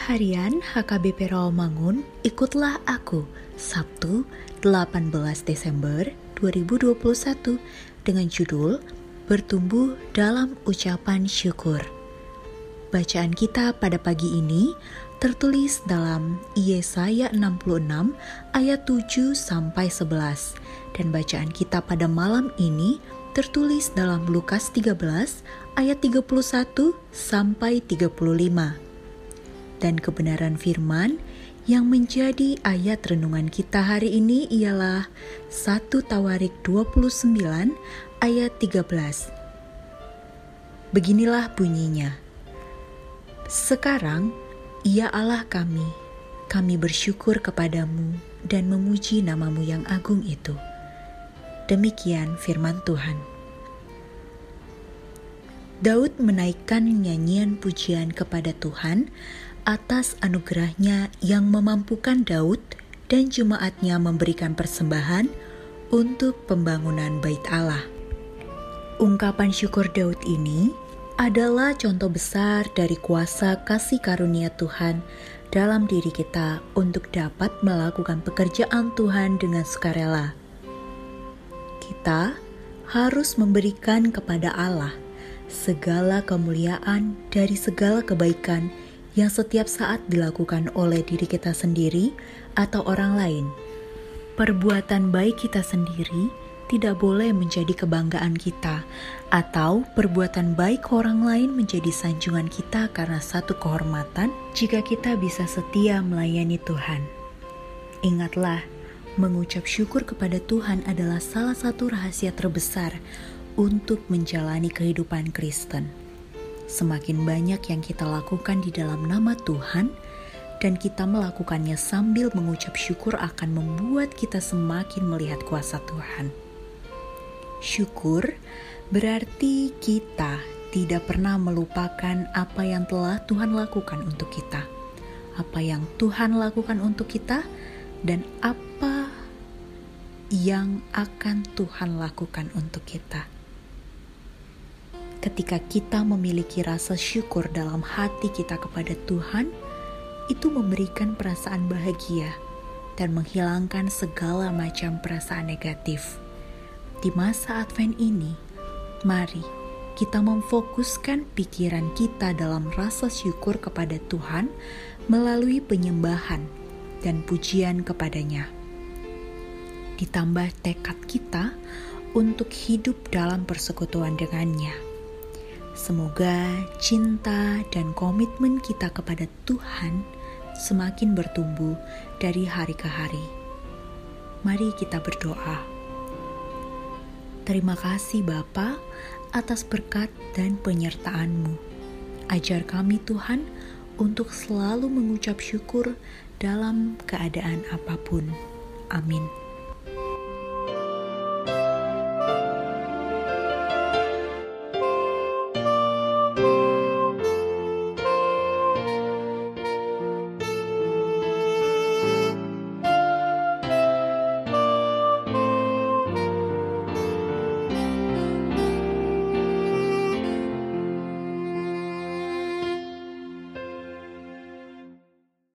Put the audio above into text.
Harian HKBP Rawamangun, ikutlah aku, Sabtu 18 Desember 2021 dengan judul Bertumbuh dalam Ucapan Syukur. Bacaan kita pada pagi ini tertulis dalam Yesaya 66 ayat 7 sampai 11 dan bacaan kita pada malam ini tertulis dalam Lukas 13 ayat 31 sampai 35 dan kebenaran firman yang menjadi ayat renungan kita hari ini ialah 1 Tawarik 29 ayat 13. Beginilah bunyinya. Sekarang, ia Allah kami, kami bersyukur kepadamu dan memuji namamu yang agung itu. Demikian firman Tuhan. Daud menaikkan nyanyian pujian kepada Tuhan atas anugerahnya yang memampukan Daud dan jemaatnya memberikan persembahan untuk pembangunan bait Allah. Ungkapan syukur Daud ini adalah contoh besar dari kuasa kasih karunia Tuhan dalam diri kita untuk dapat melakukan pekerjaan Tuhan dengan sukarela. Kita harus memberikan kepada Allah segala kemuliaan dari segala kebaikan yang setiap saat dilakukan oleh diri kita sendiri atau orang lain. Perbuatan baik kita sendiri tidak boleh menjadi kebanggaan kita, atau perbuatan baik orang lain menjadi sanjungan kita karena satu kehormatan jika kita bisa setia melayani Tuhan. Ingatlah, mengucap syukur kepada Tuhan adalah salah satu rahasia terbesar untuk menjalani kehidupan Kristen. Semakin banyak yang kita lakukan di dalam nama Tuhan, dan kita melakukannya sambil mengucap syukur akan membuat kita semakin melihat kuasa Tuhan. Syukur berarti kita tidak pernah melupakan apa yang telah Tuhan lakukan untuk kita, apa yang Tuhan lakukan untuk kita, dan apa yang akan Tuhan lakukan untuk kita ketika kita memiliki rasa syukur dalam hati kita kepada Tuhan, itu memberikan perasaan bahagia dan menghilangkan segala macam perasaan negatif. Di masa Advent ini, mari kita memfokuskan pikiran kita dalam rasa syukur kepada Tuhan melalui penyembahan dan pujian kepadanya. Ditambah tekad kita untuk hidup dalam persekutuan dengannya Semoga cinta dan komitmen kita kepada Tuhan semakin bertumbuh dari hari ke hari. Mari kita berdoa. Terima kasih Bapa atas berkat dan penyertaan-Mu. Ajar kami Tuhan untuk selalu mengucap syukur dalam keadaan apa pun. Amin.